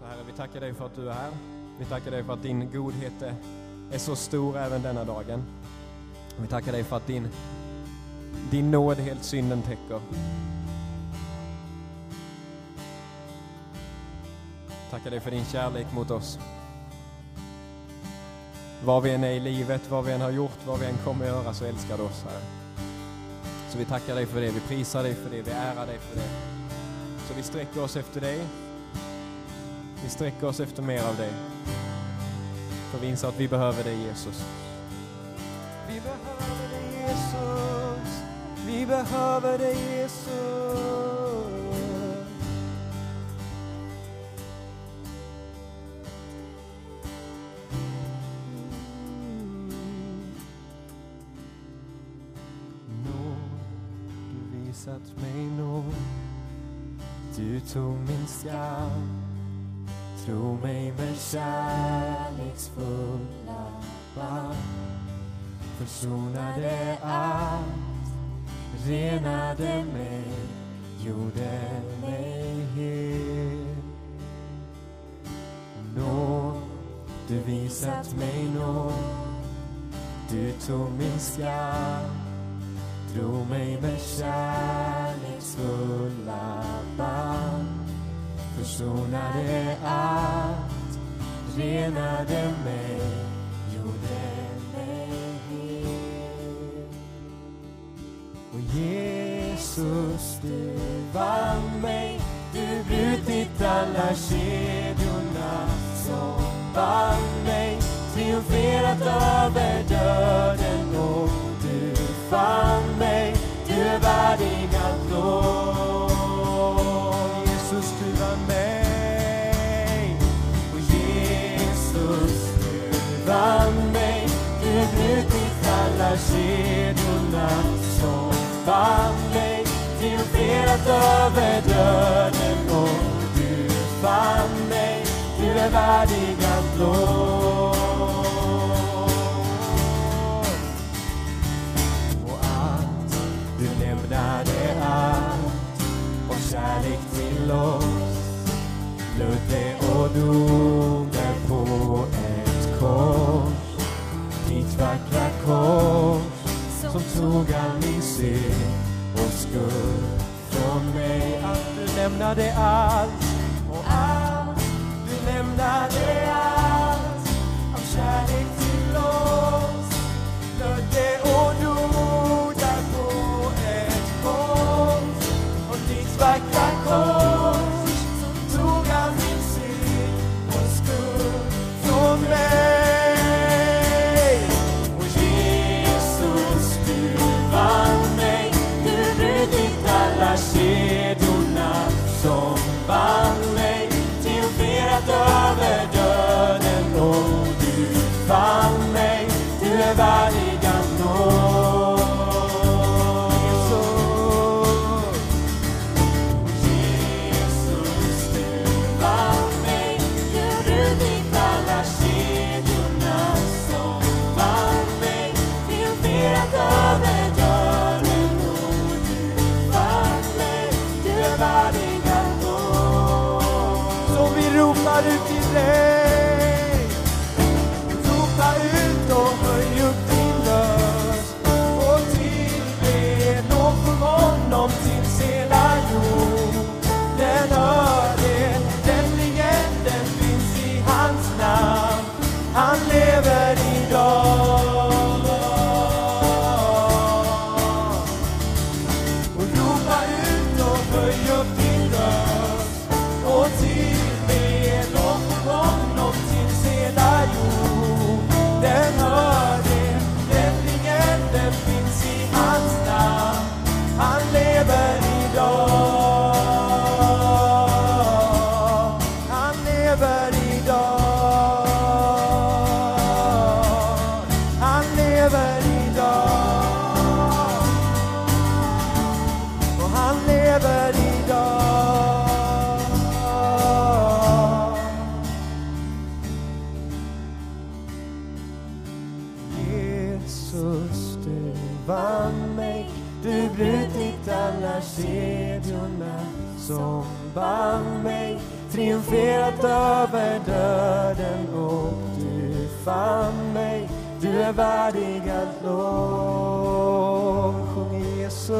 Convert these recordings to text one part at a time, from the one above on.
Så Herre, vi tackar dig för att du är här. Vi tackar dig för att din godhet är, så stor även denna dagen. Vi tackar dig för att din, din nåd helt synden täcker. Tackar dig för din kärlek mot oss. Var vi än är i livet, vad vi än har gjort, vad vi än kommer göra så älskar du oss, Herre. Så vi tackar dig för det, vi prisar dig för det, vi ärar dig för det. Så vi sträcker oss efter dig. Vi sträcker oss efter mer av dig. För vi inser att vi behöver dig Jesus. Vi behöver dig Jesus. Vi behöver dig Jesus. Försonade allt Renade mig Gjorde mig hel. Nåd, du visat mig nåd Du tog min skam Drog mig med kärleksfulla band. Försonade allt, renade mig, du vann mig, du brutit alla kedjorna som band mig, triumferat över döden och du fann mig, du är värdig allt lov. Jesus, du vann mig. Och Jesus, du vann mig. Du brutit alla kedjorna som band mig. Triumferat över döden och du fann mig. Du är värdig allt lov. Och att du lämnade allt och kärlek till oss Blödde och dog där på ett kors Ditt vackra kors som tog all min synd och skuld lämnade allt. Och allt Du lämnade allt. Av kärlek till oss. Blödde och dog där på ett kors och ditt vackra kors är värdig att lov. Sjung Jesus.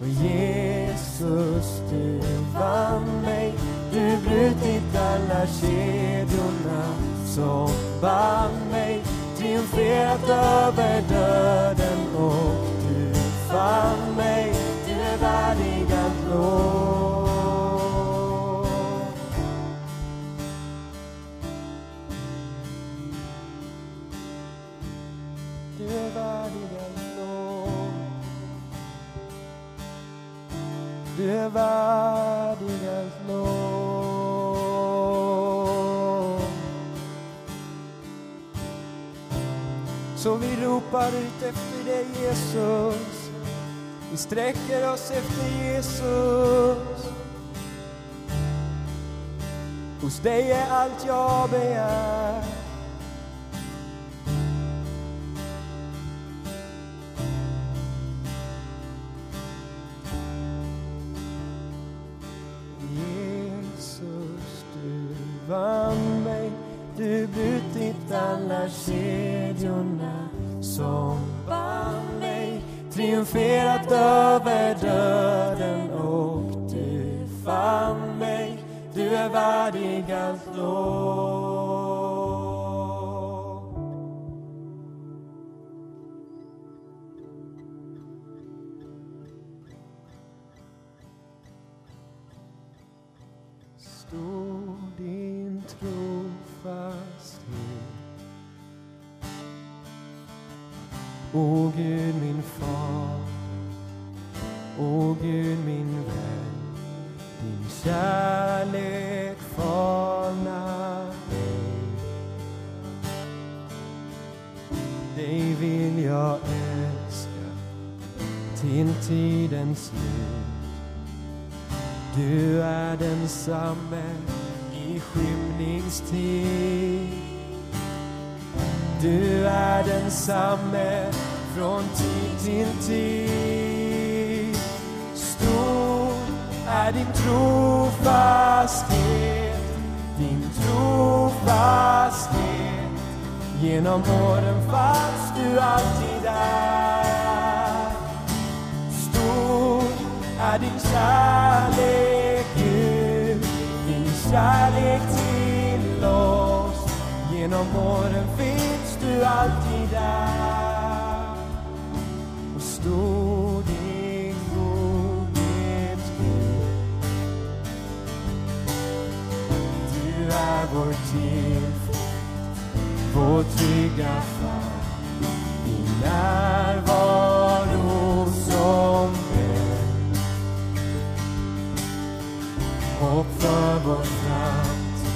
Och Jesus, du vann mig. Du brutit alla kedjorna som band mig. Triumferat över döden och du fann mig. Du är värdig att lov är lov Så vi ropar ut efter dig Jesus. Vi sträcker oss efter Jesus. Hos dig är allt jag begär. Jag älskar till tidens slut du är densamme i skymningstid. Du är densamme från tid till tid. Stor är din trofasthet, din trofasthet. Genom åren fanns du alltid där. Stor är din kärlek, Gud. Din kärlek till oss. Genom åren finns du alltid där. Och stor din godhet, Gud. Du är vår tid vår trygga famn. Din närvaro som vän. Hopp för vår framtid,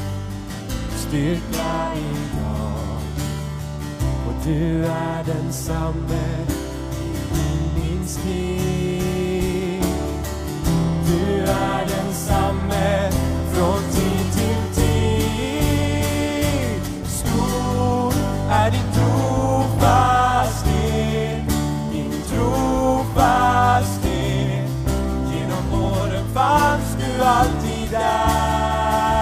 styrka idag. Och du är densamme i minst tid. Du är densamme från alltid är.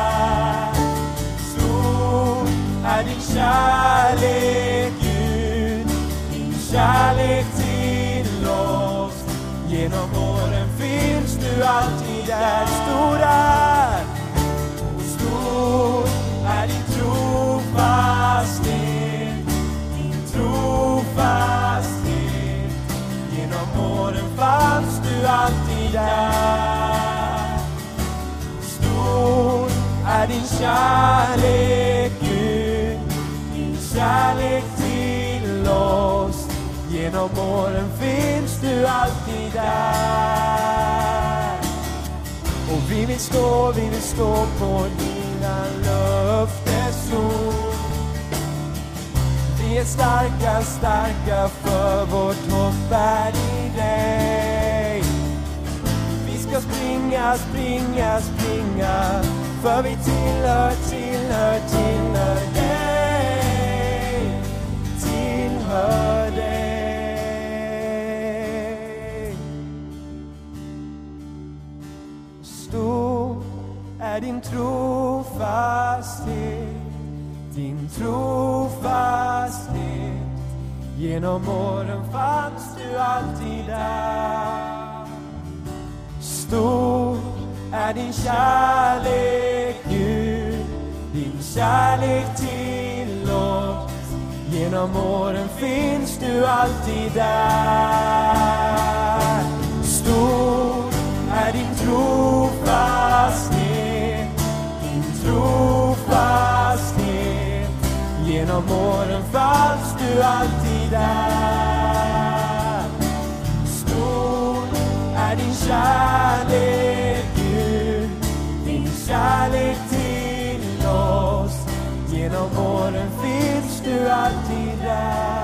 Stor är din kärlek, Gud, din kärlek till oss. Genom åren finns du alltid där. Stor är, stor är din trofasthet, din trofasthet. Genom åren fanns du alltid där. Är din kärlek, Gud, din kärlek till oss. Genom åren finns du alltid där. Och vi vill stå, vi vill stå på dina löftesord. Vi är starka, starka för vårt hopp är i dig. Vi ska springa, springa, springa för vi tillhör, tillhör, tillhör dig. Tillhör dig. Stor är din trofasthet, din trofasthet. Genom åren fanns du alltid där. Stor är din kärlek Gud, din kärlek till oss. Genom åren finns du alltid där. Stor är din trofasthet, din trofasthet. Genom åren fanns du alltid där. Stor är din kärlek in een woorden fiets eruit die daar.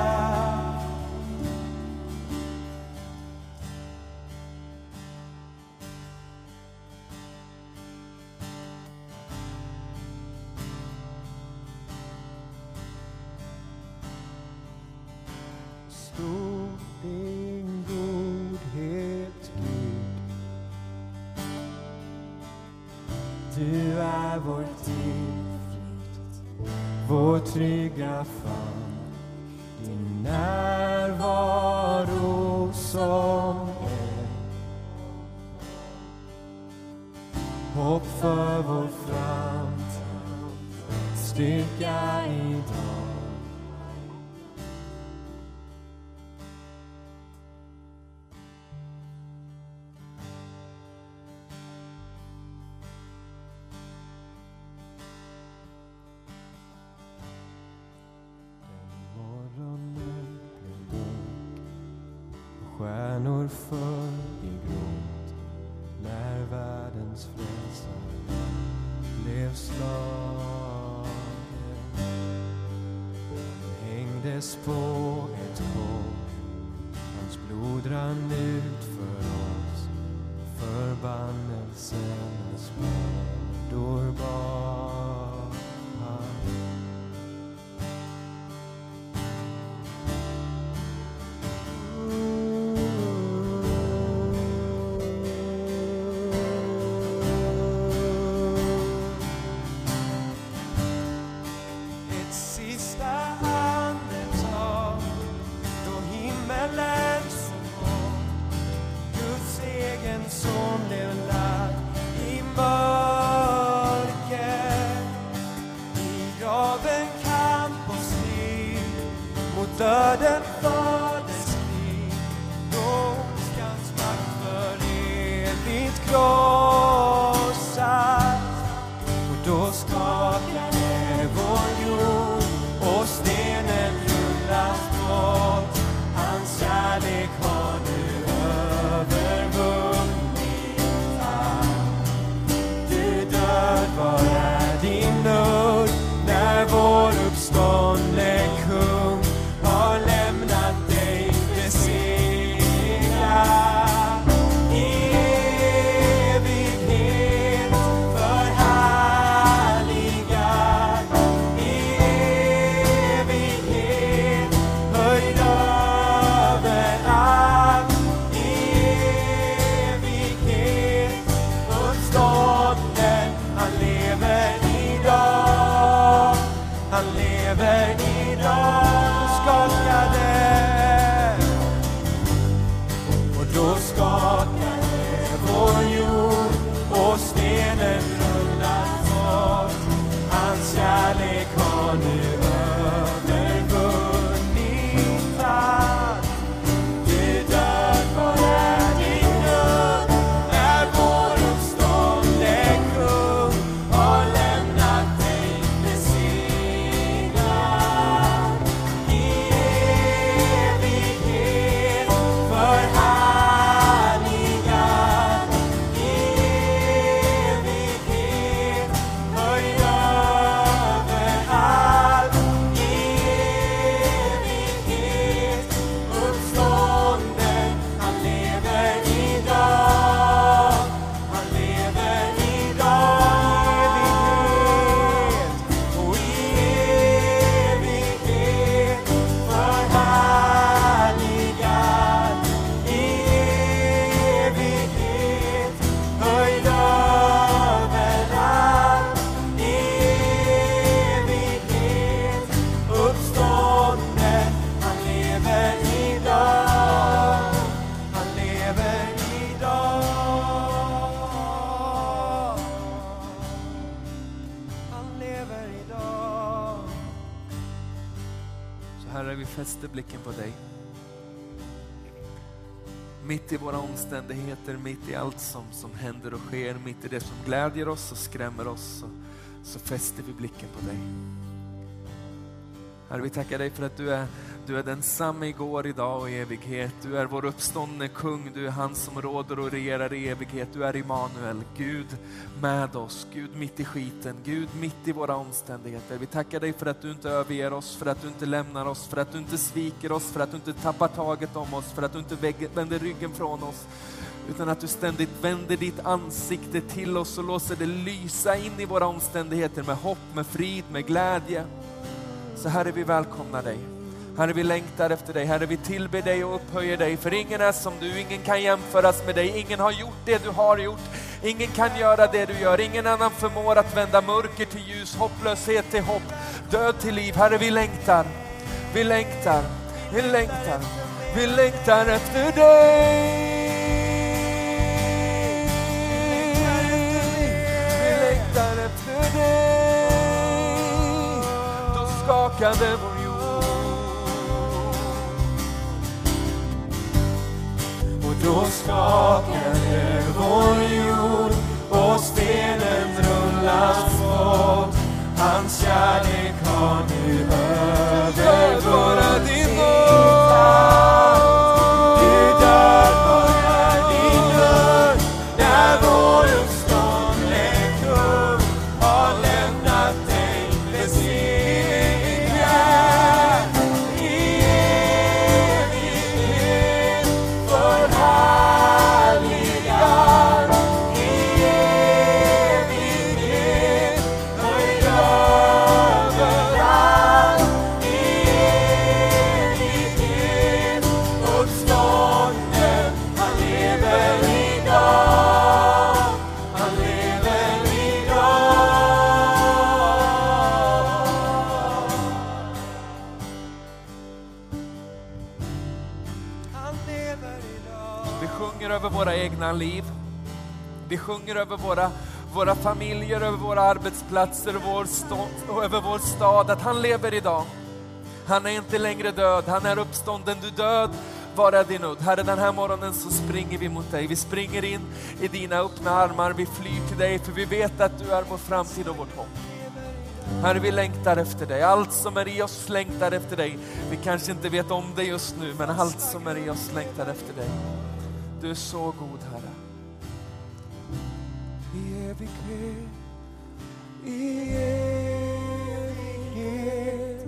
I allt som, som händer och sker, mitt i det som glädjer oss och skrämmer oss, så, så fäster vi blicken på dig. Herre, vi tackar dig för att du är, du är densamme igår, idag och i evighet. Du är vår uppståndne kung, du är han som råder och regerar i evighet. Du är Immanuel, Gud med oss, Gud mitt i skiten, Gud mitt i våra omständigheter. Vi tackar dig för att du inte överger oss, för att du inte lämnar oss, för att du inte sviker oss, för att du inte tappar taget om oss, för att du inte vänder ryggen från oss utan att du ständigt vänder ditt ansikte till oss och låter det lysa in i våra omständigheter med hopp, med frid, med glädje. Så Herre, vi välkomnar dig. Herre, vi längtar efter dig. Herre, vi tillber dig och upphöjer dig. För ingen är som du, ingen kan jämföras med dig. Ingen har gjort det du har gjort. Ingen kan göra det du gör. Ingen annan förmår att vända mörker till ljus, hopplöshet till hopp, död till liv. Herre, vi längtar. Vi längtar. Vi längtar. Vi längtar efter dig. Älskade vår jord. Och då skakade vår jord och stenen rullas bort. Hans kärlek har nu övervunnit sjunger över våra, våra familjer, över våra arbetsplatser och, vår och över vår stad, att han lever idag. Han är inte längre död, han är uppstånden. Du död, var är din udd? Herre, den här morgonen så springer vi mot dig. Vi springer in i dina öppna armar, vi flyr till dig, för vi vet att du är vår framtid och vårt hopp. Herre, vi längtar efter dig. Allt som är i oss längtar efter dig. Vi kanske inte vet om det just nu, men allt som är i oss längtar efter dig. Du är så god, Herre. Evighet, i evighet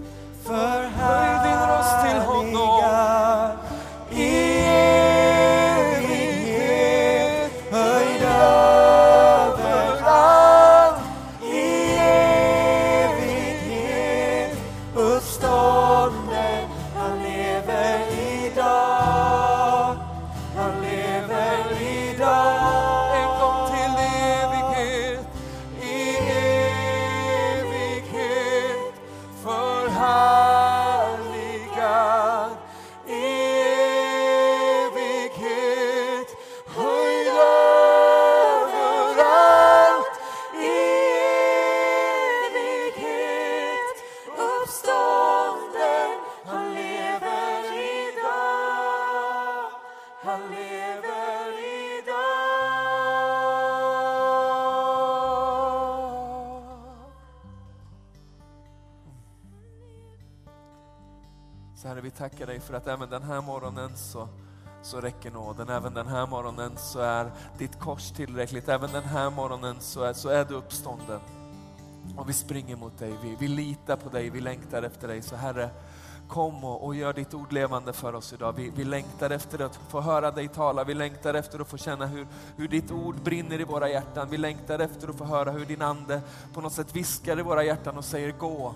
din röst till honom. Tackar dig för att även den här morgonen så, så räcker nåden. Även den här morgonen så är ditt kors tillräckligt. Även den här morgonen så är, så är du uppstånden. Och vi springer mot dig, vi, vi litar på dig, vi längtar efter dig. Så Herre, kom och, och gör ditt ord levande för oss idag. Vi, vi längtar efter att få höra dig tala, vi längtar efter att få känna hur, hur ditt ord brinner i våra hjärtan. Vi längtar efter att få höra hur din ande på något sätt viskar i våra hjärtan och säger gå.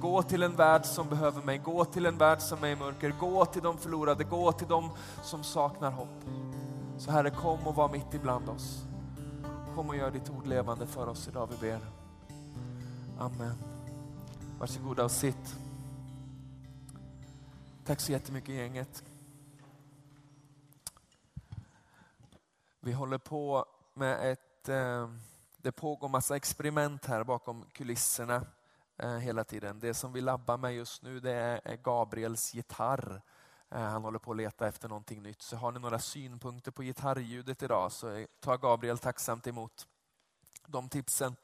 Gå till en värld som behöver mig, gå till en värld som är i mörker, gå till de förlorade, gå till de som saknar hopp. Så Herre, kom och var mitt ibland oss. Kom och gör ditt ord levande för oss idag, vi ber. Amen. Varsågoda och sitt. Tack så jättemycket gänget. Vi håller på med ett, eh, det pågår massa experiment här bakom kulisserna. Eh, hela tiden. Det som vi labbar med just nu det är Gabriels gitarr. Eh, han håller på att leta efter någonting nytt. Så har ni några synpunkter på gitarrljudet idag så tar Gabriel tacksamt emot de tipsen.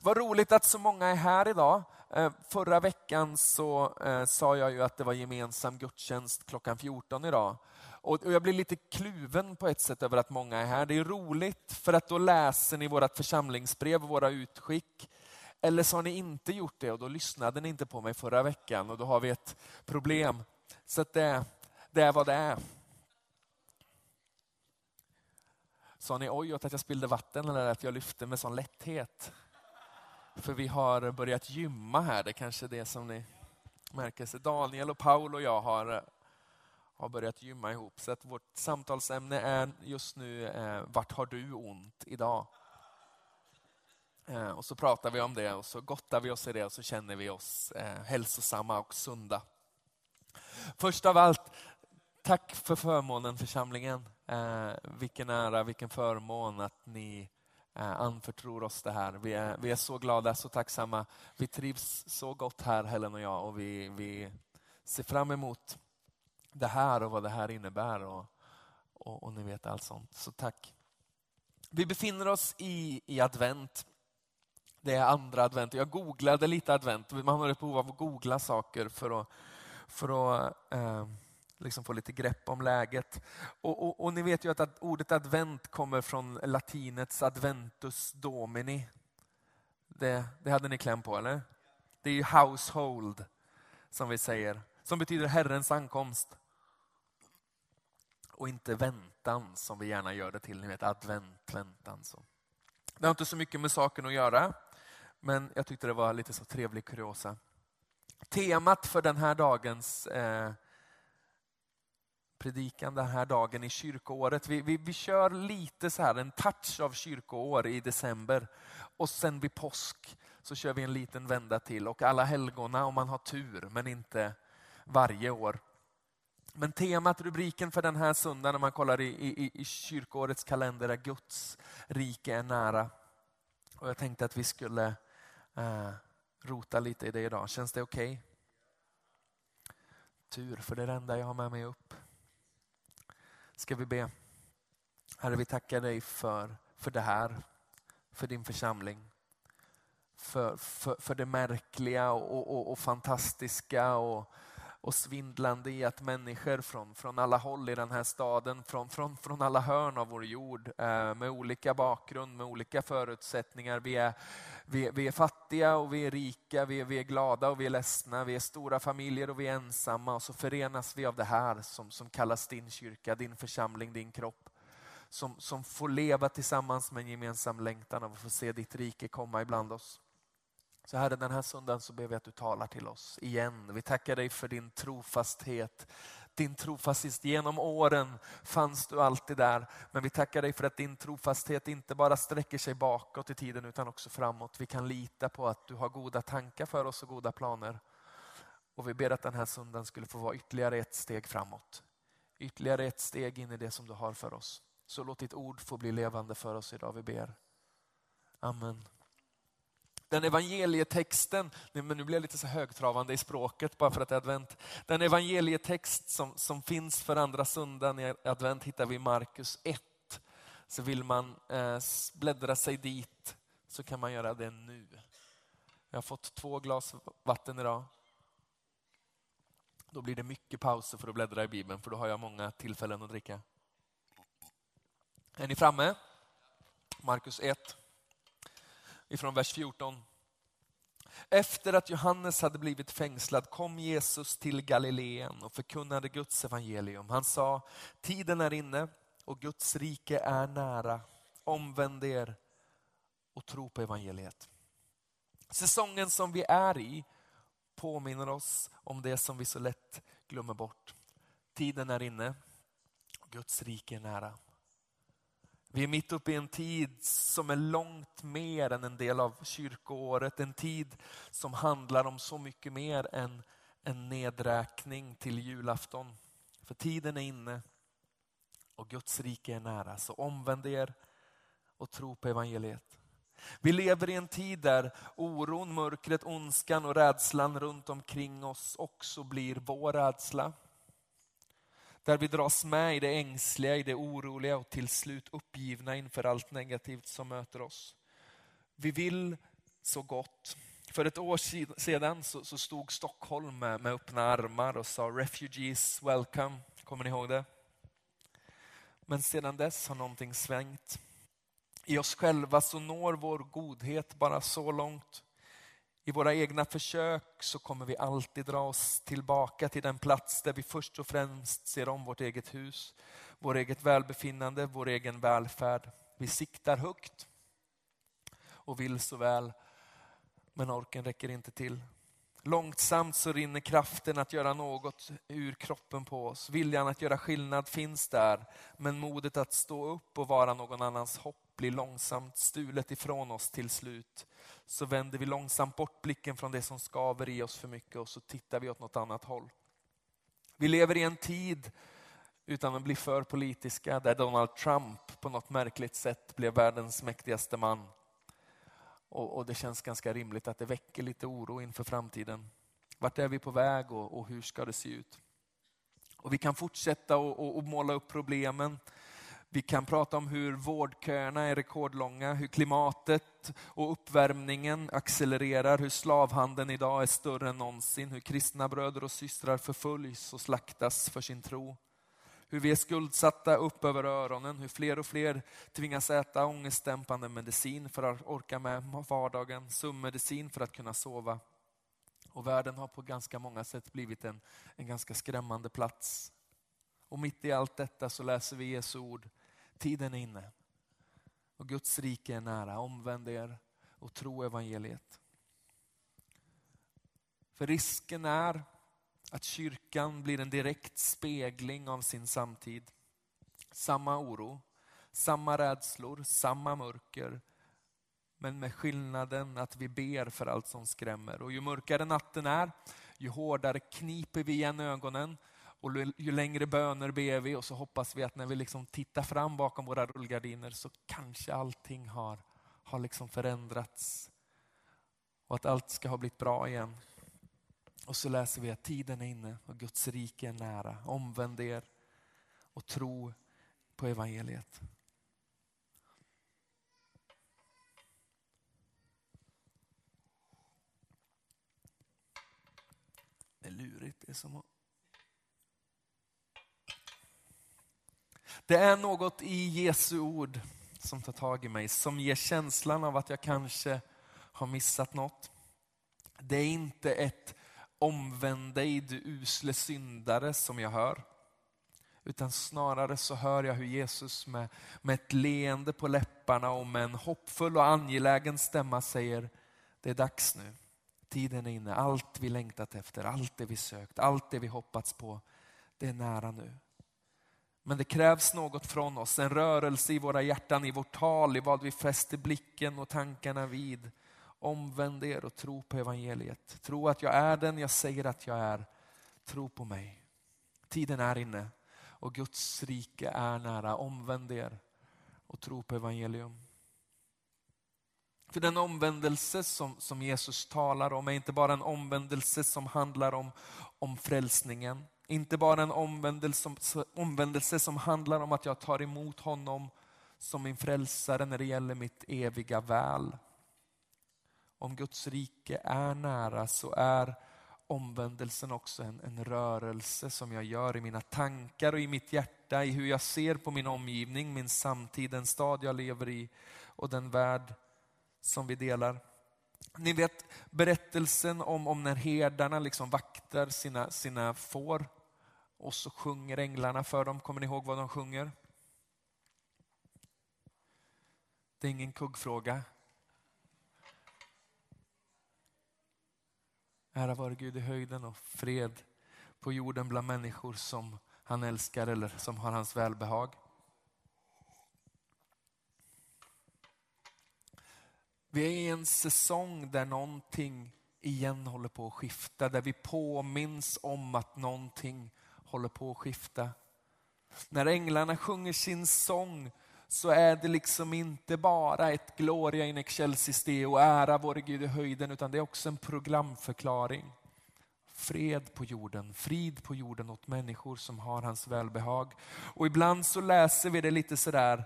Vad roligt att så många är här idag. Eh, förra veckan så sa jag ju att det var gemensam gudstjänst klockan 14 idag. Och jag blir lite kluven på ett sätt över att många är här. Det är roligt för att då läser ni vårt församlingsbrev och våra utskick. Eller så har ni inte gjort det och då lyssnade ni inte på mig förra veckan och då har vi ett problem. Så det, det är vad det är. Sa ni oj åt att jag spillde vatten eller att jag lyfte med sån lätthet? För vi har börjat gymma här, det är kanske är det som ni märker. Så Daniel och Paul och jag har, har börjat gymma ihop. Så att vårt samtalsämne är just nu, eh, vart har du ont idag? Eh, och så pratar vi om det och så gottar vi oss i det och så känner vi oss eh, hälsosamma och sunda. Först av allt, tack för förmånen församlingen. Eh, vilken ära, vilken förmån att ni anförtror oss det här. Vi är, vi är så glada, så tacksamma. Vi trivs så gott här, Helen och jag, och vi, vi ser fram emot det här och vad det här innebär. Och, och, och ni vet allt sånt. Så tack. Vi befinner oss i, i advent. Det är andra advent. Jag googlade lite advent. Man har ett behov av att googla saker för att, för att eh, liksom få lite grepp om läget. Och, och, och, ni vet ju att ordet advent kommer från latinets adventus domini. Det, det hade ni kläm på, eller? Det är ju household, som vi säger, som betyder Herrens ankomst. Och inte väntan, som vi gärna gör det till. Ni vet, advent, väntan. Så. Det har inte så mycket med saken att göra, men jag tyckte det var lite så trevlig kuriosa. Temat för den här dagens eh, predikan den här dagen i kyrkoåret. Vi, vi, vi kör lite så här, en touch av kyrkoår i december och sen vid påsk så kör vi en liten vända till och alla helgona om man har tur, men inte varje år. Men temat, rubriken för den här söndagen när man kollar i, i, i kyrkoårets kalender är Guds rike är nära. Och jag tänkte att vi skulle eh, rota lite i det idag. Känns det okej? Okay? Tur, för det är det enda jag har med mig upp ska vi be. Herre, vi tackar dig för, för det här, för din församling. För, för, för det märkliga och, och, och fantastiska och, och svindlande i att människor från, från alla håll i den här staden, från, från, från alla hörn av vår jord, eh, med olika bakgrund, med olika förutsättningar. Vi är, vi, vi är fattiga och vi är rika, vi är, vi är glada och vi är ledsna, vi är stora familjer och vi är ensamma och så förenas vi av det här som, som kallas din kyrka, din församling, din kropp. Som, som får leva tillsammans med en gemensam längtan av att få se ditt rike komma ibland oss. Så Herre, den här söndagen så ber vi att du talar till oss igen. Vi tackar dig för din trofasthet. Din trofasthet genom åren fanns du alltid där. Men vi tackar dig för att din trofasthet inte bara sträcker sig bakåt i tiden utan också framåt. Vi kan lita på att du har goda tankar för oss och goda planer. Och vi ber att den här söndagen skulle få vara ytterligare ett steg framåt. Ytterligare ett steg in i det som du har för oss. Så låt ditt ord få bli levande för oss idag, vi ber. Amen. Den evangelietexten, men nu blir jag lite så högtravande i språket bara för att det är advent. Den evangelietext som, som finns för andra söndagen i advent hittar vi i Markus 1. Så vill man eh, bläddra sig dit så kan man göra det nu. Jag har fått två glas vatten idag. Då blir det mycket pauser för att bläddra i Bibeln för då har jag många tillfällen att dricka. Är ni framme? Markus 1 ifrån vers 14. Efter att Johannes hade blivit fängslad kom Jesus till Galileen och förkunnade Guds evangelium. Han sa, tiden är inne och Guds rike är nära. Omvänd er och tro på evangeliet. Säsongen som vi är i påminner oss om det som vi så lätt glömmer bort. Tiden är inne och Guds rike är nära. Vi är mitt uppe i en tid som är långt mer än en del av kyrkoåret. En tid som handlar om så mycket mer än en nedräkning till julafton. För tiden är inne och Guds rike är nära. Så omvänd er och tro på evangeliet. Vi lever i en tid där oron, mörkret, ondskan och rädslan runt omkring oss också blir vår rädsla. Där vi dras med i det ängsliga, i det oroliga och till slut uppgivna inför allt negativt som möter oss. Vi vill så gott. För ett år sedan så, så stod Stockholm med, med öppna armar och sa “Refugees welcome”. Kommer ni ihåg det? Men sedan dess har någonting svängt. I oss själva så når vår godhet bara så långt. I våra egna försök så kommer vi alltid dra oss tillbaka till den plats där vi först och främst ser om vårt eget hus, vår eget välbefinnande, vår egen välfärd. Vi siktar högt och vill så väl, men orken räcker inte till. Långsamt så rinner kraften att göra något ur kroppen på oss. Viljan att göra skillnad finns där, men modet att stå upp och vara någon annans hopp blir långsamt stulet ifrån oss till slut. Så vänder vi långsamt bort blicken från det som skaver i oss för mycket och så tittar vi åt något annat håll. Vi lever i en tid, utan att bli för politiska, där Donald Trump på något märkligt sätt blev världens mäktigaste man. Och, och, det känns ganska rimligt att det väcker lite oro inför framtiden. Vart är vi på väg och, och hur ska det se ut? Och vi kan fortsätta och, och måla upp problemen. Vi kan prata om hur vårdköerna är rekordlånga, hur klimatet och uppvärmningen accelererar, hur slavhandeln idag är större än någonsin, hur kristna bröder och systrar förföljs och slaktas för sin tro hur vi är skuldsatta upp över öronen, hur fler och fler tvingas äta ångestdämpande medicin för att orka med vardagen, sömnmedicin för att kunna sova. Och världen har på ganska många sätt blivit en, en ganska skrämmande plats. Och mitt i allt detta så läser vi Jesu ord. Tiden är inne och Guds rike är nära. Omvänd er och tro evangeliet. För risken är att kyrkan blir en direkt spegling av sin samtid. Samma oro, samma rädslor, samma mörker. Men med skillnaden att vi ber för allt som skrämmer. Och ju mörkare natten är, ju hårdare kniper vi igen ögonen och ju längre böner ber vi och så hoppas vi att när vi liksom tittar fram bakom våra rullgardiner så kanske allting har, har liksom förändrats. Och att allt ska ha blivit bra igen. Och så läser vi att tiden är inne och Guds rike är nära. Omvänd er och tro på evangeliet. Det är lurigt. Det är som att... Det är något i Jesu ord som tar tag i mig, som ger känslan av att jag kanske har missat något. Det är inte ett omvänd dig du usle syndare som jag hör. Utan snarare så hör jag hur Jesus med, med ett leende på läpparna och med en hoppfull och angelägen stämma säger, det är dags nu. Tiden är inne, allt vi längtat efter, allt det vi sökt, allt det vi hoppats på, det är nära nu. Men det krävs något från oss, en rörelse i våra hjärtan, i vårt tal, i vad vi fäster blicken och tankarna vid. Omvänd er och tro på evangeliet. Tro att jag är den jag säger att jag är. Tro på mig. Tiden är inne och Guds rike är nära. Omvänd er och tro på evangelium. För den omvändelse som, som Jesus talar om är inte bara en omvändelse som handlar om, om frälsningen. Inte bara en omvändelse som, omvändelse som handlar om att jag tar emot honom som min frälsare när det gäller mitt eviga väl om Guds rike är nära så är omvändelsen också en, en rörelse som jag gör i mina tankar och i mitt hjärta, i hur jag ser på min omgivning, min samtid, den stad jag lever i och den värld som vi delar. Ni vet berättelsen om, om när herdarna liksom vaktar sina, sina får och så sjunger änglarna för dem. Kommer ni ihåg vad de sjunger? Det är ingen kuggfråga. Ära vare Gud i höjden och fred på jorden bland människor som han älskar eller som har hans välbehag. Vi är i en säsong där någonting igen håller på att skifta, där vi påminns om att någonting håller på att skifta. När änglarna sjunger sin sång så är det liksom inte bara ett Gloria in excelsis Deo och ära vår Gud i höjden, utan det är också en programförklaring. Fred på jorden, frid på jorden åt människor som har hans välbehag. Och ibland så läser vi det lite sådär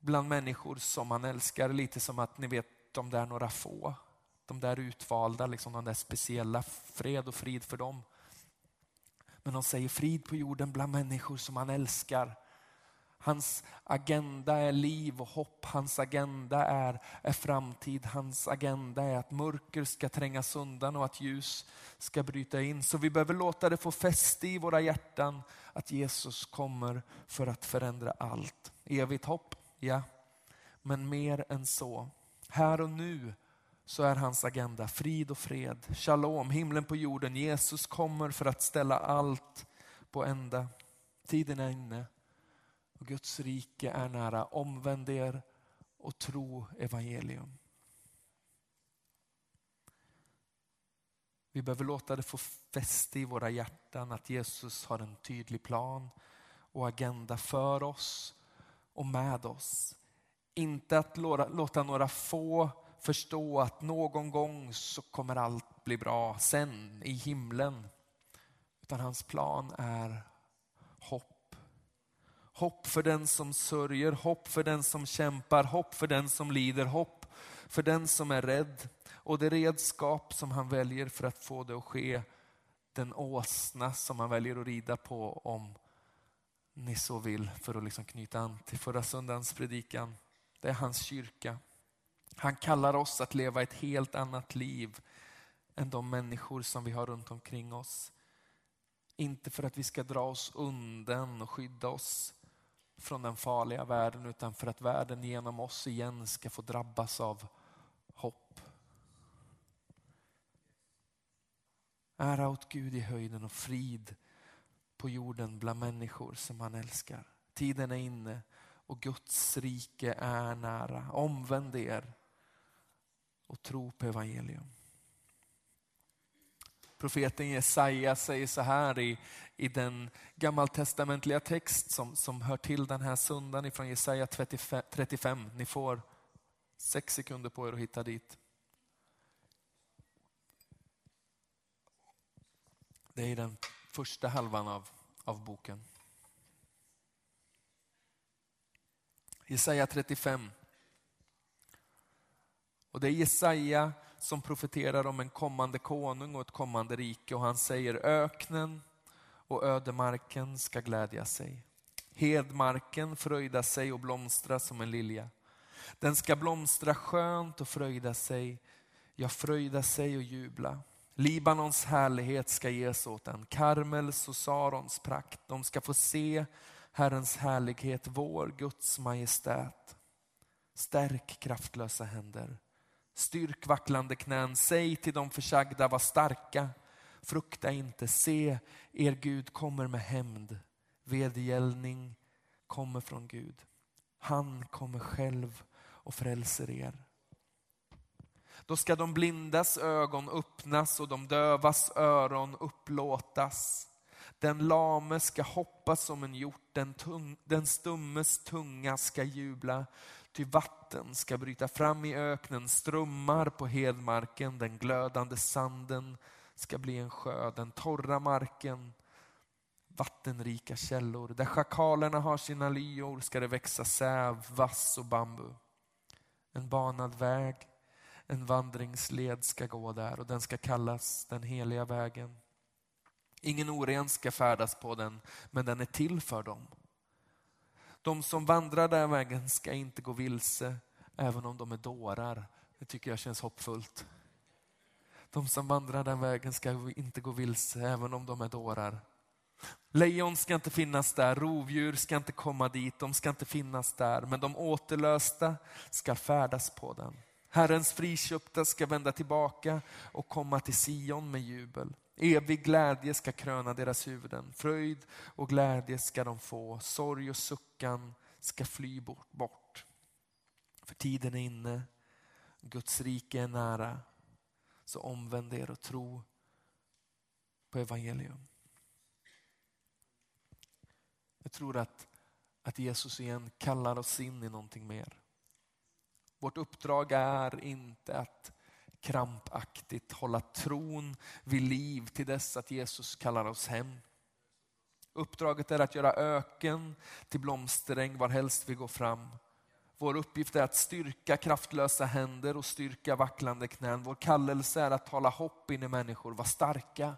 bland människor som han älskar, lite som att ni vet de där några få, de där utvalda, liksom de där speciella, fred och frid för dem. Men han säger frid på jorden bland människor som han älskar. Hans agenda är liv och hopp, hans agenda är, är framtid, hans agenda är att mörker ska trängas undan och att ljus ska bryta in. Så vi behöver låta det få fäste i våra hjärtan att Jesus kommer för att förändra allt. Evigt hopp, ja. Men mer än så. Här och nu så är hans agenda frid och fred, shalom, himlen på jorden. Jesus kommer för att ställa allt på ända. Tiden är inne och Guds rike är nära. Omvänd er och tro evangelium. Vi behöver låta det få fäste i våra hjärtan att Jesus har en tydlig plan och agenda för oss och med oss. Inte att låta några få förstå att någon gång så kommer allt bli bra sen i himlen. Utan hans plan är hopp. Hopp för den som sörjer, hopp för den som kämpar, hopp för den som lider, hopp för den som är rädd. Och det redskap som han väljer för att få det att ske, den åsna som han väljer att rida på om ni så vill, för att liksom knyta an till förra söndagens predikan. Det är hans kyrka. Han kallar oss att leva ett helt annat liv än de människor som vi har runt omkring oss. Inte för att vi ska dra oss undan och skydda oss från den farliga världen utan för att världen genom oss igen ska få drabbas av hopp. Ära åt Gud i höjden och frid på jorden bland människor som han älskar. Tiden är inne och Guds rike är nära. Omvänd er och tro på evangelium. Profeten Jesaja säger så här i, i den gammaltestamentliga text som, som hör till den här söndagen ifrån Jesaja 35, 35. Ni får sex sekunder på er att hitta dit. Det är den första halvan av, av boken. Jesaja 35. Och det är Jesaja som profeterar om en kommande konung och ett kommande rike och han säger öknen och ödemarken ska glädja sig. Hedmarken fröjda sig och blomstra som en lilja. Den ska blomstra skönt och fröjda sig, ja fröjda sig och jubla. Libanons härlighet ska ges åt den, Karmels och Sarons prakt. De ska få se Herrens härlighet, vår Guds majestät. Stärk kraftlösa händer Styrk vacklande knän, säg till de försagda, var starka. Frukta inte, se, er Gud kommer med hämnd. Vedergällning kommer från Gud. Han kommer själv och frälser er. Då ska de blindas ögon öppnas och de dövas öron upplåtas. Den lame ska hoppa som en hjort, den, tung, den stummes tunga ska jubla. Ty vatten ska bryta fram i öknen, strömmar på hedmarken, den glödande sanden ska bli en sjö, den torra marken vattenrika källor. Där schakalerna har sina lyor ska det växa säv, vass och bambu. En banad väg, en vandringsled ska gå där och den ska kallas den heliga vägen. Ingen oren ska färdas på den, men den är till för dem. De som vandrar den vägen ska inte gå vilse, även om de är dårar. Det tycker jag känns hoppfullt. De som vandrar den vägen ska inte gå vilse, även om de är dårar. Lejon ska inte finnas där, rovdjur ska inte komma dit, de ska inte finnas där, men de återlösta ska färdas på den. Herrens friköpta ska vända tillbaka och komma till Sion med jubel. Evig glädje ska kröna deras huvuden. Fröjd och glädje ska de få. Sorg och suckan ska fly bort. För tiden är inne. Guds rike är nära. Så omvänd er och tro på evangelium. Jag tror att att Jesus igen kallar oss in i någonting mer. Vårt uppdrag är inte att krampaktigt hålla tron vid liv till dess att Jesus kallar oss hem. Uppdraget är att göra öken till blomsteräng varhelst vi går fram. Vår uppgift är att styrka kraftlösa händer och styrka vacklande knän. Vår kallelse är att tala hopp in i människor, var starka.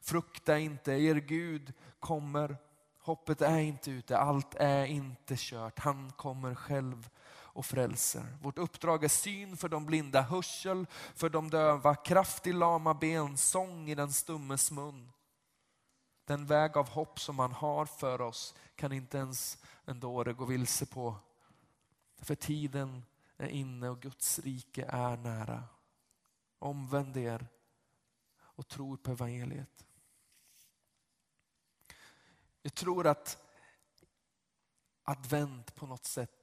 Frukta inte, er Gud kommer. Hoppet är inte ute, allt är inte kört. Han kommer själv och frälser. Vårt uppdrag är syn för de blinda, hörsel för de döva, kraft i lama ben, sång i den stummes mun. Den väg av hopp som han har för oss kan inte ens en dåre gå vilse på. För tiden är inne och Guds rike är nära. Omvänd er och tro på evangeliet. Jag tror att advent på något sätt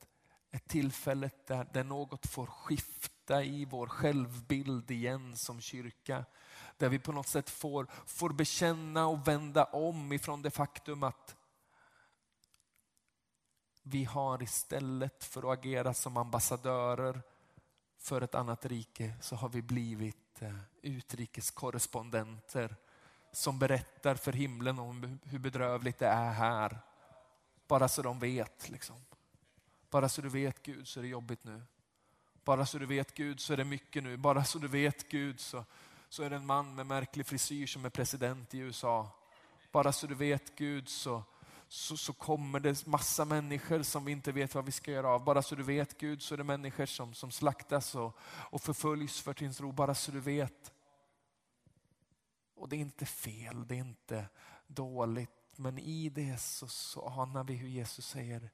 ett tillfälle där, där något får skifta i vår självbild igen som kyrka. Där vi på något sätt får, får bekänna och vända om ifrån det faktum att vi har istället för att agera som ambassadörer för ett annat rike så har vi blivit eh, utrikeskorrespondenter som berättar för himlen om hur bedrövligt det är här. Bara så de vet. Liksom. Bara så du vet Gud så är det jobbigt nu. Bara så du vet Gud så är det mycket nu. Bara så du vet Gud så, så är det en man med märklig frisyr som är president i USA. Bara så du vet Gud så, så, så kommer det massa människor som vi inte vet vad vi ska göra av. Bara så du vet Gud så är det människor som, som slaktas och, och förföljs för sin tro. Bara så du vet. Och det är inte fel, det är inte dåligt. Men i det så, så anar vi hur Jesus säger,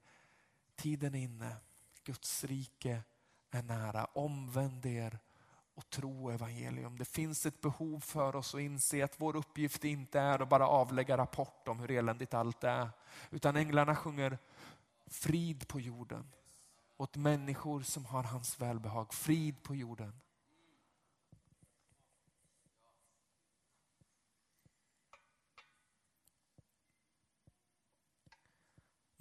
tiden är inne, Guds rike är nära. Omvänd er och tro evangelium. Det finns ett behov för oss att inse att vår uppgift inte är att bara avlägga rapport om hur eländigt allt är. Utan änglarna sjunger frid på jorden åt människor som har hans välbehag. Frid på jorden.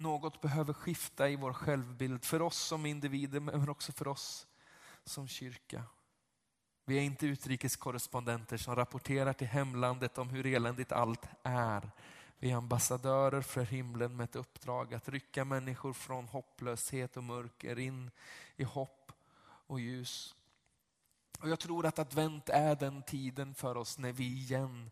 Något behöver skifta i vår självbild för oss som individer men också för oss som kyrka. Vi är inte utrikeskorrespondenter som rapporterar till hemlandet om hur eländigt allt är. Vi är ambassadörer för himlen med ett uppdrag att rycka människor från hopplöshet och mörker in i hopp och ljus. Och Jag tror att advent är den tiden för oss när vi igen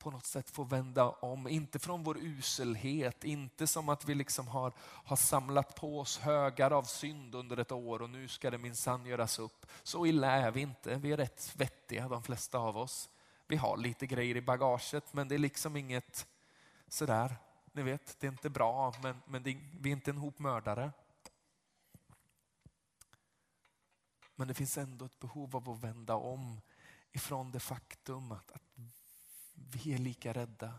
på något sätt få vända om. Inte från vår uselhet, inte som att vi liksom har, har samlat på oss högar av synd under ett år och nu ska det minsann göras upp. Så illa är vi inte. Vi är rätt vettiga de flesta av oss. Vi har lite grejer i bagaget men det är liksom inget sådär, ni vet, det är inte bra men, men det, vi är inte en hop mördare. Men det finns ändå ett behov av att vända om ifrån det faktum att, att vi är lika rädda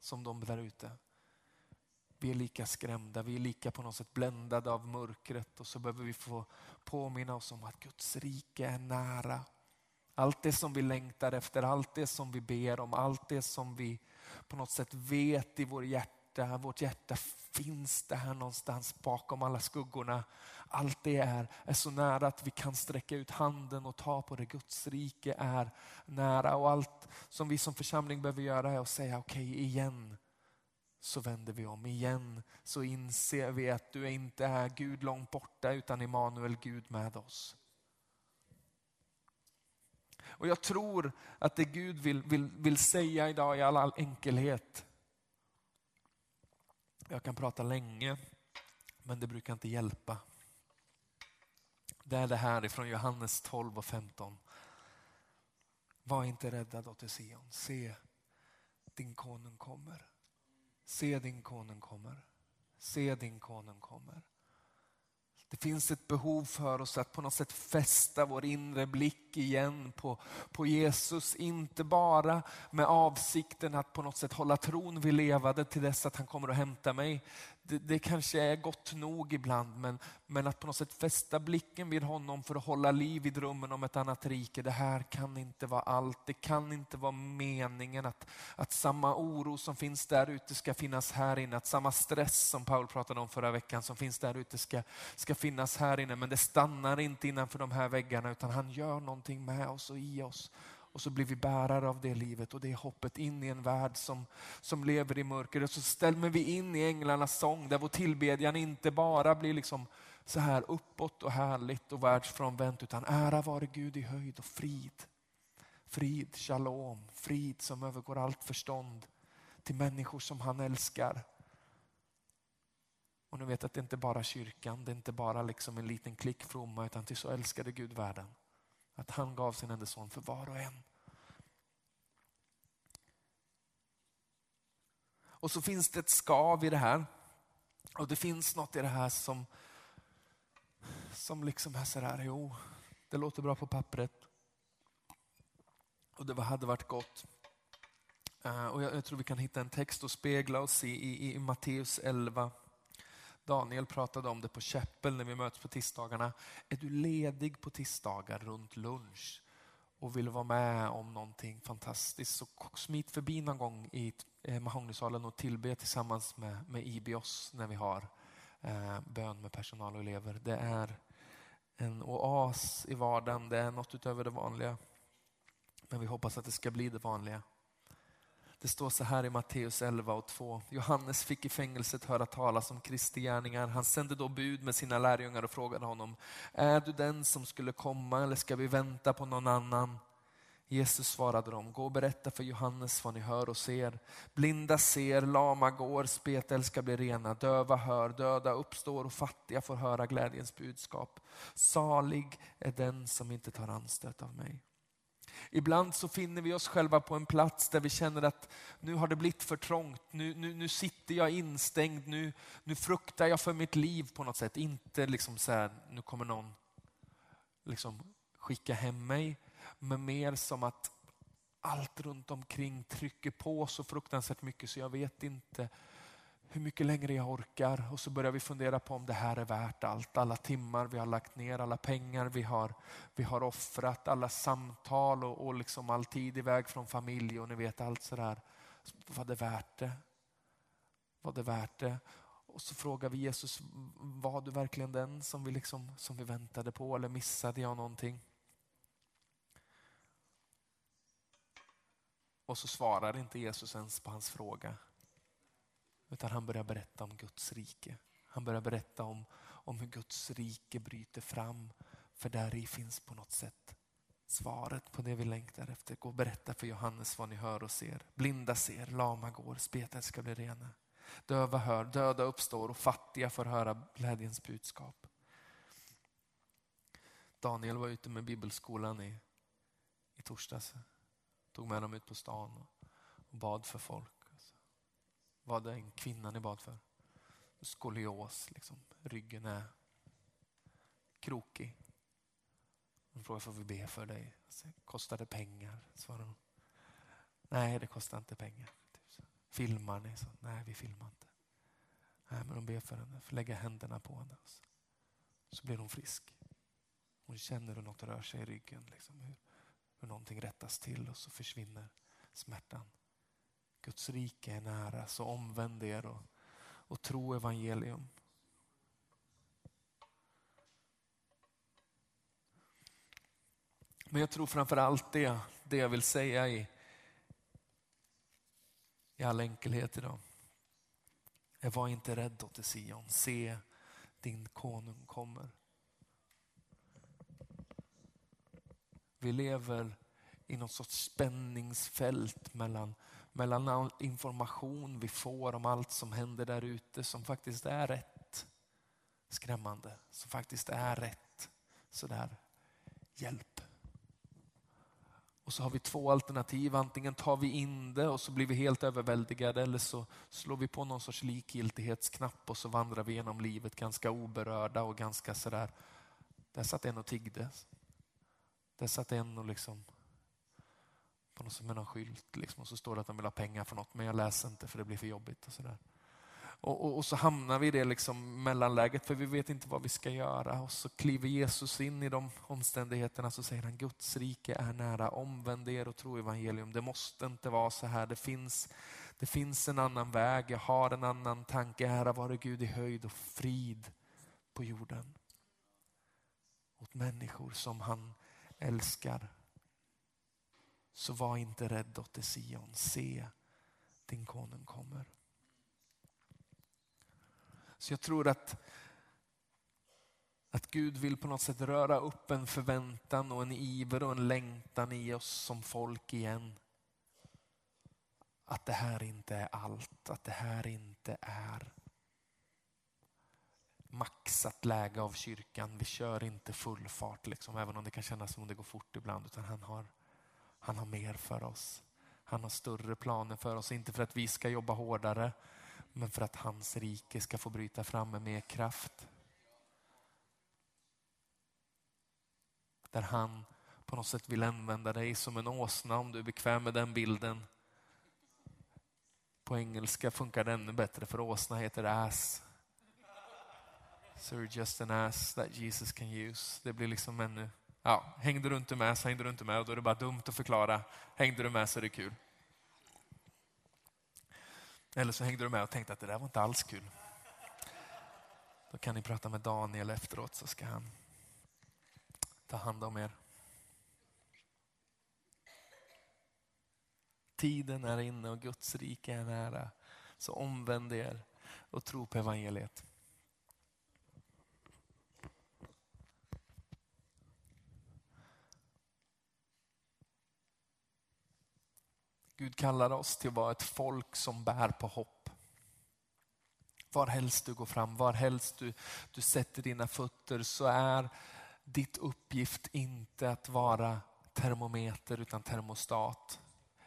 som de där ute. Vi är lika skrämda, vi är lika på något sätt bländade av mörkret och så behöver vi få påminna oss om att Guds rike är nära. Allt det som vi längtar efter, allt det som vi ber om, allt det som vi på något sätt vet i vår hjärta, vårt hjärta finns det här någonstans bakom alla skuggorna. Allt det är, är så nära att vi kan sträcka ut handen och ta på det. Guds rike är nära och allt som vi som församling behöver göra är att säga okej okay, igen så vänder vi om. Igen så inser vi att du inte är Gud långt borta utan Immanuel, Gud med oss. Och jag tror att det Gud vill, vill, vill säga idag i all enkelhet. Jag kan prata länge, men det brukar inte hjälpa. Det är det här ifrån Johannes 12 och 15. Var inte rädda dotter Sion. Se, din konung kommer. Se din konung kommer. Se din konung kommer. Det finns ett behov för oss att på något sätt fästa vår inre blick igen på, på Jesus. Inte bara med avsikten att på något sätt hålla tron vid levande till dess att han kommer och hämtar mig det, det, kanske är gott nog ibland, men, men att på något sätt fästa blicken vid honom för att hålla liv i drömmen om ett annat rike. Det här kan inte vara allt. Det kan inte vara meningen att, att samma oro som finns där ute ska finnas här inne. Att samma stress som Paul pratade om förra veckan som finns där ute ska, ska finnas här inne. Men det stannar inte innanför de här väggarna utan han gör någonting med oss och i oss. Och så blir vi bärare av det livet och det hoppet in i en värld som, som lever i mörker. Och så stämmer vi in i änglarnas sång där vår tillbedjan inte bara blir liksom så här uppåt och härligt och världsfrånvänt utan ära vare Gud i höjd och frid. Frid, shalom, frid som övergår allt förstånd till människor som han älskar. Och nu vet att det inte bara är kyrkan, det är inte bara liksom en liten klick fromma utan till så älskade Gud världen att han gav sin enda son för var och en. Och så finns det ett skav i det här. Och det finns något i det här som, som liksom är sådär, jo, det låter bra på pappret. Och det hade varit gott. Uh, och jag, jag, tror vi kan hitta en text och spegla oss i, i, i Matteus 11. Daniel pratade om det på Käppel när vi möts på tisdagarna. Är du ledig på tisdagar runt lunch och vill vara med om någonting fantastiskt så smit förbi någon gång i eh, Mahognysalen och tillbe tillsammans med, med Ibios när vi har eh, bön med personal och elever. Det är en oas i vardagen, det är något utöver det vanliga. Men vi hoppas att det ska bli det vanliga. Det står så här i Matteus 11 och 2. Johannes fick i fängelset höra talas om Kristi gärningar. Han sände då bud med sina lärjungar och frågade honom, är du den som skulle komma eller ska vi vänta på någon annan? Jesus svarade dem, gå och berätta för Johannes vad ni hör och ser. Blinda ser, lama går, spetälska blir rena, döva hör, döda uppstår och fattiga får höra glädjens budskap. Salig är den som inte tar anstöt av mig. Ibland så finner vi oss själva på en plats där vi känner att nu har det blivit för trångt, nu, nu, nu sitter jag instängd, nu, nu fruktar jag för mitt liv på något sätt. Inte liksom så här, nu kommer någon liksom skicka hem mig, men mer som att allt runt omkring trycker på så fruktansvärt mycket så jag vet inte hur mycket längre jag orkar och så börjar vi fundera på om det här är värt allt. Alla timmar vi har lagt ner, alla pengar vi har, vi har offrat, alla samtal och, och liksom all tid iväg från familj och ni vet allt sådär. Var det värt det? Var det värt det? Och så frågar vi Jesus, var du verkligen den som vi, liksom, som vi väntade på eller missade jag någonting? Och så svarar inte Jesus ens på hans fråga. Utan han börjar berätta om Guds rike. Han börjar berätta om, om hur Guds rike bryter fram. För där i finns på något sätt svaret på det vi längtar efter. Gå och berätta för Johannes vad ni hör och ser. Blinda ser, lama går, spetälska blir rena. Döva hör, döda uppstår och fattiga får höra glädjens budskap. Daniel var ute med bibelskolan i, i torsdags. Tog med dem ut på stan och, och bad för folk var det en kvinna ni bad för. Skolios, liksom. ryggen är krokig. Hon frågar, får vi be för dig? Kostar det pengar? Svarar hon. Nej, det kostar inte pengar. Typ filmar ni? Så, Nej, vi filmar inte. Nej, men hon ber för henne, för lägga händerna på henne. Så, så blir hon frisk. Hon känner hur något rör sig i ryggen. Liksom, hur, hur någonting rättas till och så försvinner smärtan. Guds rike är nära, så omvänd er och, och tro evangelium. Men jag tror framför allt det, det jag vill säga i, i all enkelhet idag. Jag var inte rädd åt det Sion, se din konung kommer. Vi lever i något sorts spänningsfält mellan mellan all information vi får om allt som händer där ute som faktiskt är rätt skrämmande, som faktiskt är rätt sådär hjälp. Och så har vi två alternativ. Antingen tar vi in det och så blir vi helt överväldigade eller så slår vi på någon sorts likgiltighetsknapp och så vandrar vi genom livet ganska oberörda och ganska sådär. Där satt en och tiggde. Där satt en och liksom på något som med någon skylt liksom, och så står det att de vill ha pengar för något men jag läser inte för det blir för jobbigt. och sådär. Och, och, och, så hamnar vi i det liksom mellanläget för vi vet inte vad vi ska göra. Och så kliver Jesus in i de omständigheterna så säger han Guds rike är nära. Omvänd er och tro evangelium. Det måste inte vara så här. Det finns, det finns en annan väg. Jag har en annan tanke. Ära vare Gud i höjd och frid på jorden. Åt människor som han älskar. Så var inte rädd dotter Sion. Se, din konung kommer. Så jag tror att, att Gud vill på något sätt röra upp en förväntan och en iver och en längtan i oss som folk igen. Att det här inte är allt, att det här inte är maxat läge av kyrkan. Vi kör inte full fart, liksom, även om det kan kännas som om det går fort ibland. Utan han har, han har mer för oss. Han har större planer för oss. Inte för att vi ska jobba hårdare, men för att hans rike ska få bryta fram med mer kraft. Där han på något sätt vill använda dig som en åsna om du är bekväm med den bilden. På engelska funkar det ännu bättre för åsna heter ass. So you're just an ass that Jesus can use. Det blir liksom ännu... Ja, hängde du inte med så hängde du inte med och då är det bara dumt att förklara. Hängde du med så är det kul. Eller så hängde du med och tänkte att det där var inte alls kul. Då kan ni prata med Daniel efteråt så ska han ta hand om er. Tiden är inne och Guds rike är nära. Så omvänd er och tro på evangeliet. Gud kallar oss till att vara ett folk som bär på hopp. Var helst du går fram, var helst du, du sätter dina fötter så är ditt uppgift inte att vara termometer utan termostat.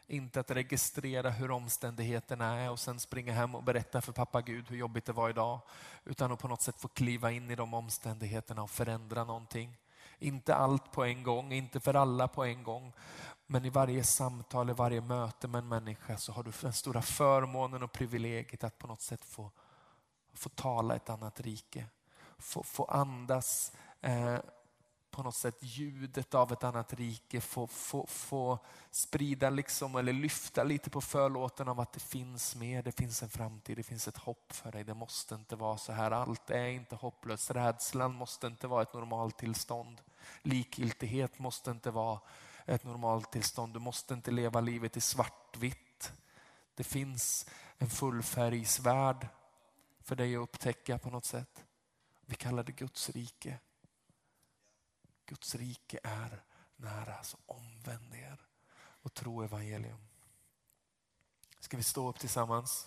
Inte att registrera hur omständigheterna är och sen springa hem och berätta för pappa Gud hur jobbigt det var idag. Utan att på något sätt få kliva in i de omständigheterna och förändra någonting. Inte allt på en gång, inte för alla på en gång. Men i varje samtal, i varje möte med en människa så har du den stora förmånen och privilegiet att på något sätt få, få tala ett annat rike. Få, få andas eh, på något sätt ljudet av ett annat rike. Få, få, få sprida liksom, eller lyfta lite på förlåten av att det finns mer, det finns en framtid, det finns ett hopp för dig. Det måste inte vara så här, allt är inte hopplöst. Rädslan måste inte vara ett normaltillstånd. Likgiltighet måste inte vara ett normaltillstånd. Du måste inte leva livet i svartvitt. Det finns en fullfärgsvärld för dig att upptäcka på något sätt. Vi kallar det Guds rike. Guds rike är nära, så omvänd er och tro evangelium. Ska vi stå upp tillsammans?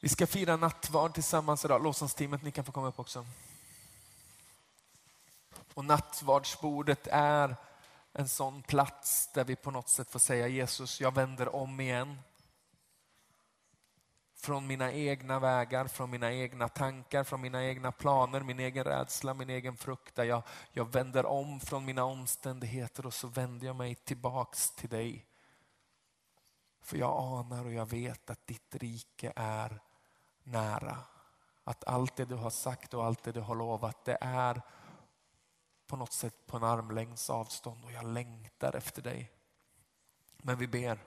Vi ska fira nattvard tillsammans idag. Lovsångsteamet, ni kan få komma upp också. Och nattvardsbordet är en sån plats där vi på något sätt får säga Jesus, jag vänder om igen. Från mina egna vägar, från mina egna tankar, från mina egna planer, min egen rädsla, min egen fruktan. Jag, jag vänder om från mina omständigheter och så vänder jag mig tillbaks till dig. För jag anar och jag vet att ditt rike är nära. Att allt det du har sagt och allt det du har lovat, det är på något sätt på en armlängds avstånd och jag längtar efter dig. Men vi ber.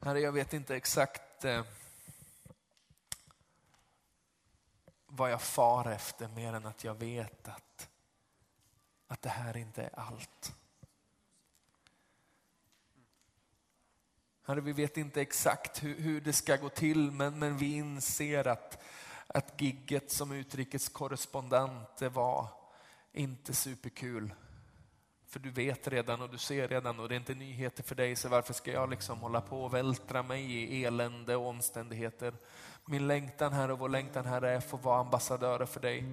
Herre, jag vet inte exakt eh, vad jag far efter mer än att jag vet att, att det här inte är allt. Herre, vi vet inte exakt hur, hur det ska gå till men, men vi inser att att gigget som utrikeskorrespondent det var inte superkul För du vet redan och du ser redan och det är inte nyheter för dig så varför ska jag liksom hålla på och vältra mig i elände och omständigheter. Min längtan här och vår längtan här är att få vara ambassadörer för dig.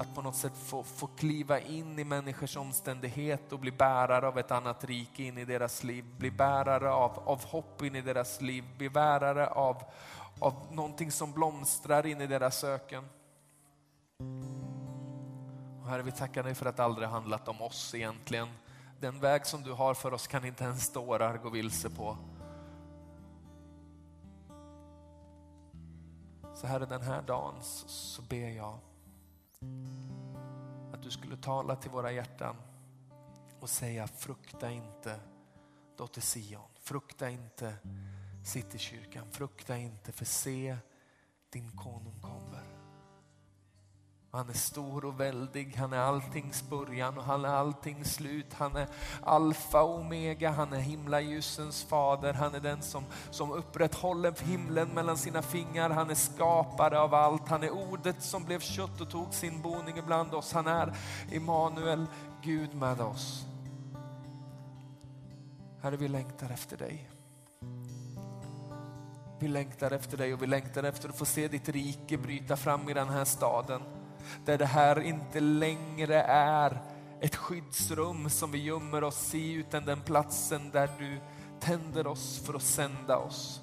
Att på något sätt få, få kliva in i människors omständighet och bli bärare av ett annat rike in i deras liv. Bli bärare av, av hopp in i deras liv. Bli bärare av, av någonting som blomstrar in i deras öken. Och herre, vi tackar dig för att det aldrig handlat om oss egentligen. Den väg som du har för oss kan inte ens dårar gå vilse på. Så Herre, den här dagen så, så ber jag att du skulle tala till våra hjärtan och säga frukta inte dotter Sion, frukta inte Citykyrkan, frukta inte för se din konung kommer. Han är stor och väldig, han är alltings början och han är alltings slut. Han är alfa och omega, han är himlaljusens fader. Han är den som, som upprätthåller himlen mellan sina fingrar. Han är skapare av allt. Han är ordet som blev kött och tog sin boning ibland oss. Han är Immanuel, Gud med oss. Herre, vi längtar efter dig. Vi längtar efter dig och vi längtar efter att få se ditt rike bryta fram i den här staden där det här inte längre är ett skyddsrum som vi gömmer oss i, utan den platsen där du tänder oss för att sända oss.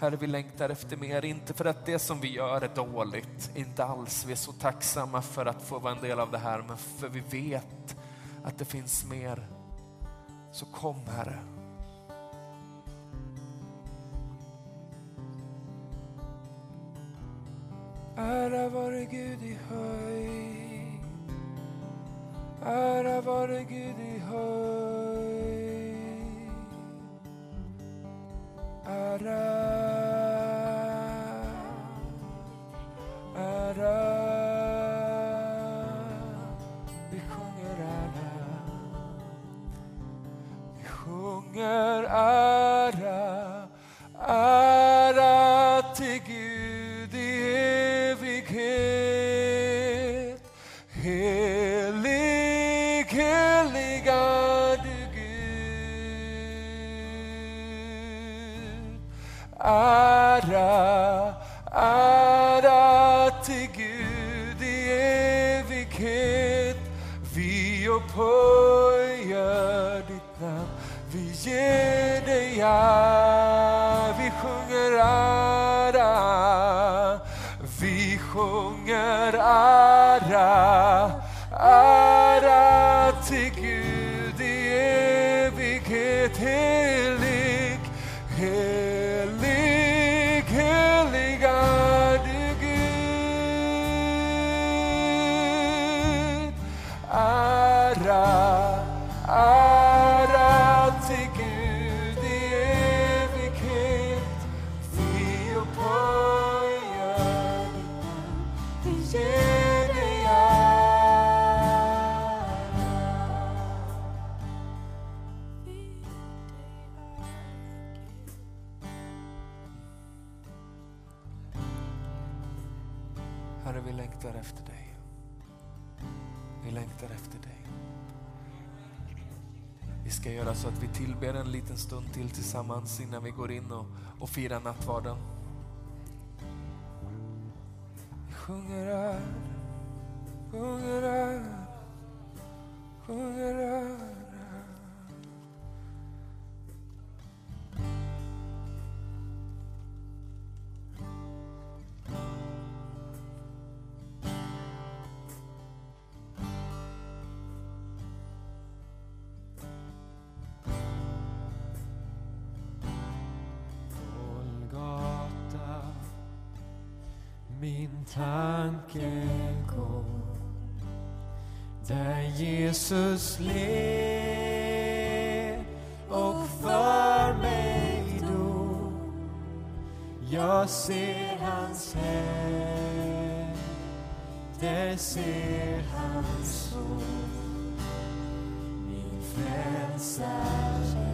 Herre, vi längtar efter mer, inte för att det som vi gör är dåligt, inte alls. Vi är så tacksamma för att få vara en del av det här, men för vi vet att det finns mer. Så kom Herre. Ära vare Gud i höjd. Ära vare Gud i höjd. Ära. Ära. Sjunger ära. Ära till Gud i evighet. Helig, helig, liten stund till tillsammans innan vi går in och, och firar nattvarden. Vi sjunger här, sjunger här, sjunger här tanken går där Jesus led och för mig dog. Jag ser hans hem, där ser hans sol. Min frälsare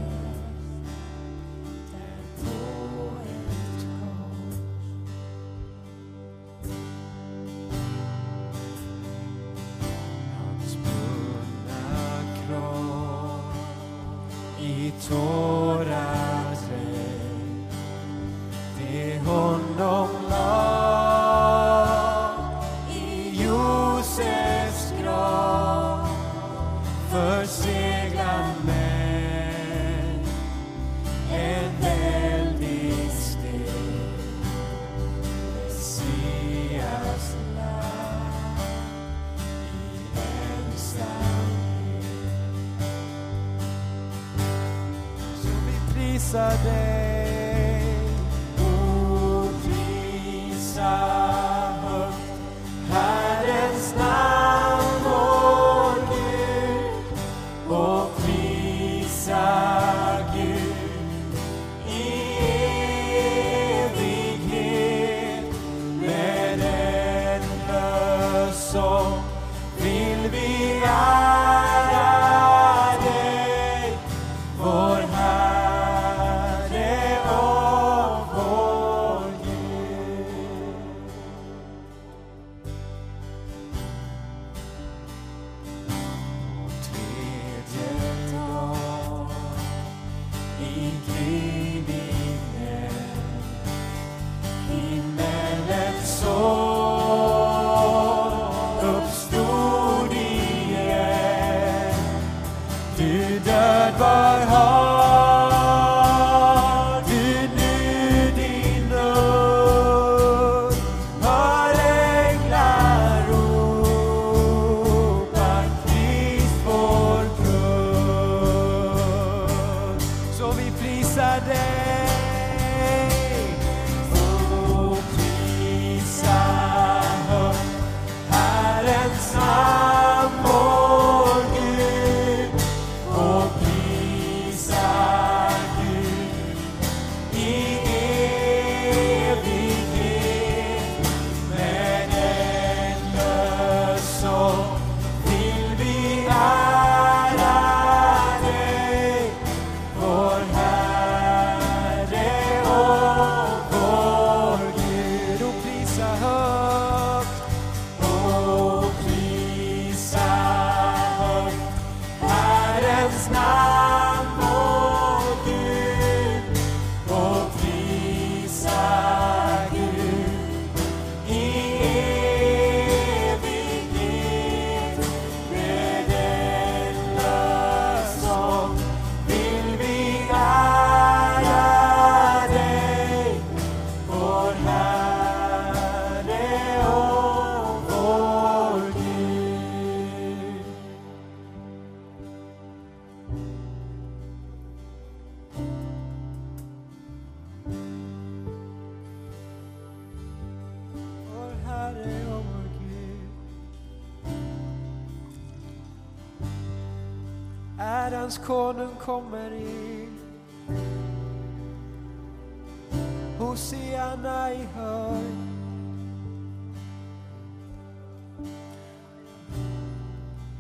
corner